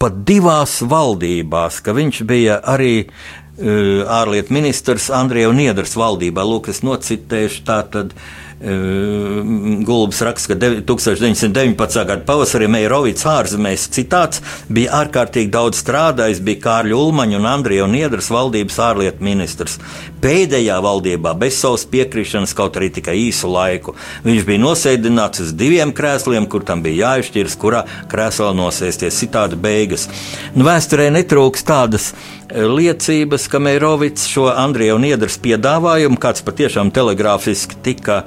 pat divās valdībās, ka viņš bija arī uh, ārlietu ministrs Andrija Niedras valdībā. Lūk, es nocitēšu tā tad Gulbis raksta, ka 1919. gada pavasarī Meirovits ārzemēs citāts bija ārkārtīgi daudz strādājis, bija Kārļa Ulmaņa un Andrija Niedras valdības ārlietu ministrs. Pēdējā valdībā bez savas piekrišanas, kaut arī tikai īsu laiku, viņš bija nosēdināts uz diviem krēsliem, kur tam bija jāizšķiras, kurā krēslā nosēsties. Citādi beigas. Nu, vēsturē netrūks tādas liecības, ka Meirovits šo Andrija un Iedras piedāvājumu, kāds patiešām telegrāfiski tika.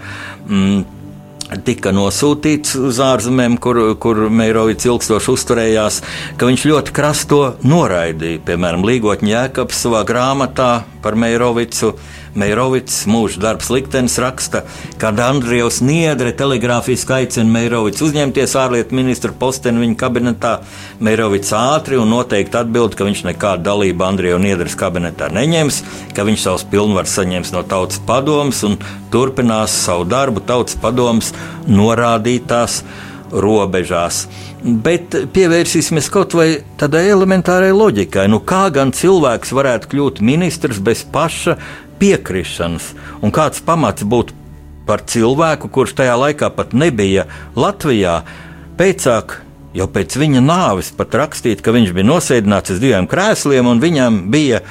Mm, tika nosūtīts uz ārzemēm, kur, kur Meirovits ilgstoši uzturējās, ka viņš ļoti krasto noraidīja. Piemēram, Līgotņa Jēkabs savā grāmatā par Meirovicu Meirovits mūža darbs liktenis raksta, kad Andrievs Niedre telegrāfiski aicina Meirovicu uzņemties ārlietu ministra posteni viņa kabinetā. Meirovits ātri un noteikti atbild, ka viņš nekādu dalību Andrievu Niedres kabinetā neņems, ka viņš savus pilnvarus saņems no tautas padomas un turpinās savu darbu tautas padomas norādītās robežās. Bet pievērsīsimies kaut vai tādai elementārai loģikai. Nu, kā gan cilvēks varētu kļūt ministrs bez paša piekrišanas, un kāds pamats būtu par cilvēku, kurš tajā laikā pat nebija Latvijā, pēcāk jau pēc viņa nāves pat rakstīt, ka viņš bija nosēdināts uz diviem krēsliem, un viņam bija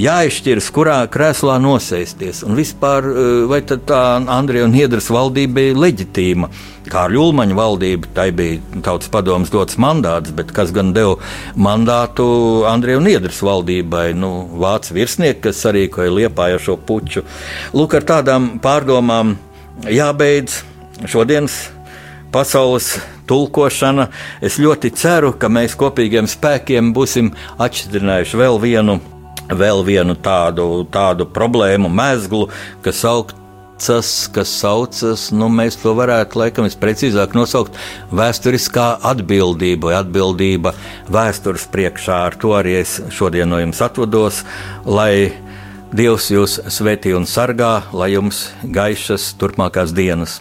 jāizšķiras, kurā krēslā nosēsties. Un vispār, eh, vai tā Andrija un Hiedras valdība bija leģitīma? Kā ar Jūlmaņa valdību, tai bija tautas padomus dots mandāts, bet kas gan deva mandātu Andrija un Iedras valdībai, nu, vācu virsnieki, kas sarīkoja liepājošo puču. Lūk, ar tādām pārdomām jābeidz šodienas pasaules tulkošana. Es ļoti ceru, ka mēs kopīgiem spēkiem būsim atšķirinājuši vēl vienu. Vēl vienu tādu, tādu problēmu, mēslu, kas sauc saucas, kas saucas, nu, mēs to varētu laikam precīzāk nosaukt, vēsturiskā atbildība vai atbildība vēstures priekšā. Ar to arī es šodien no jums atvados, lai Dievs jūs svētī un sargā, lai jums gaišas turpmākās dienas.